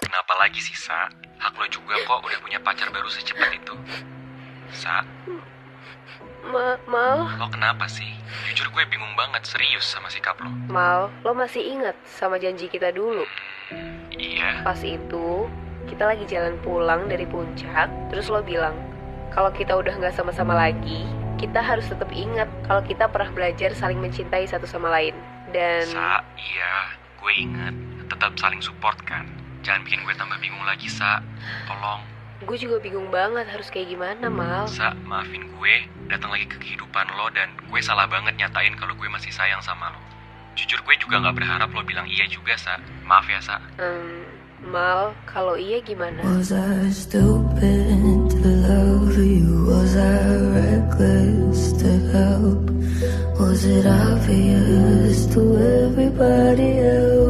Kenapa lagi sih, Sa? Hak lo juga kok udah punya pacar baru secepat itu. Sa, Ma Mal, lo kenapa sih? Jujur gue bingung banget serius sama sikap lo. Mal, lo masih ingat sama janji kita dulu? Iya, Pas itu, kita lagi jalan pulang dari puncak, terus lo bilang, kalau kita udah nggak sama-sama lagi, kita harus tetap ingat kalau kita pernah belajar saling mencintai satu sama lain. Dan Sa, iya, gue inget. Tetap saling support kan. Jangan bikin gue tambah bingung lagi, Sa. Tolong. gue juga bingung banget harus kayak gimana, Mal. Sa, maafin gue datang lagi ke kehidupan lo dan gue salah banget nyatain kalau gue masih sayang sama lo. Jujur gue juga nggak berharap lo bilang iya juga, Sa. Maaf ya, Sa. Hmm, Mal, kalau iya gimana? Was I stupid to love you? Was I reckless to help? Was it obvious to everybody else?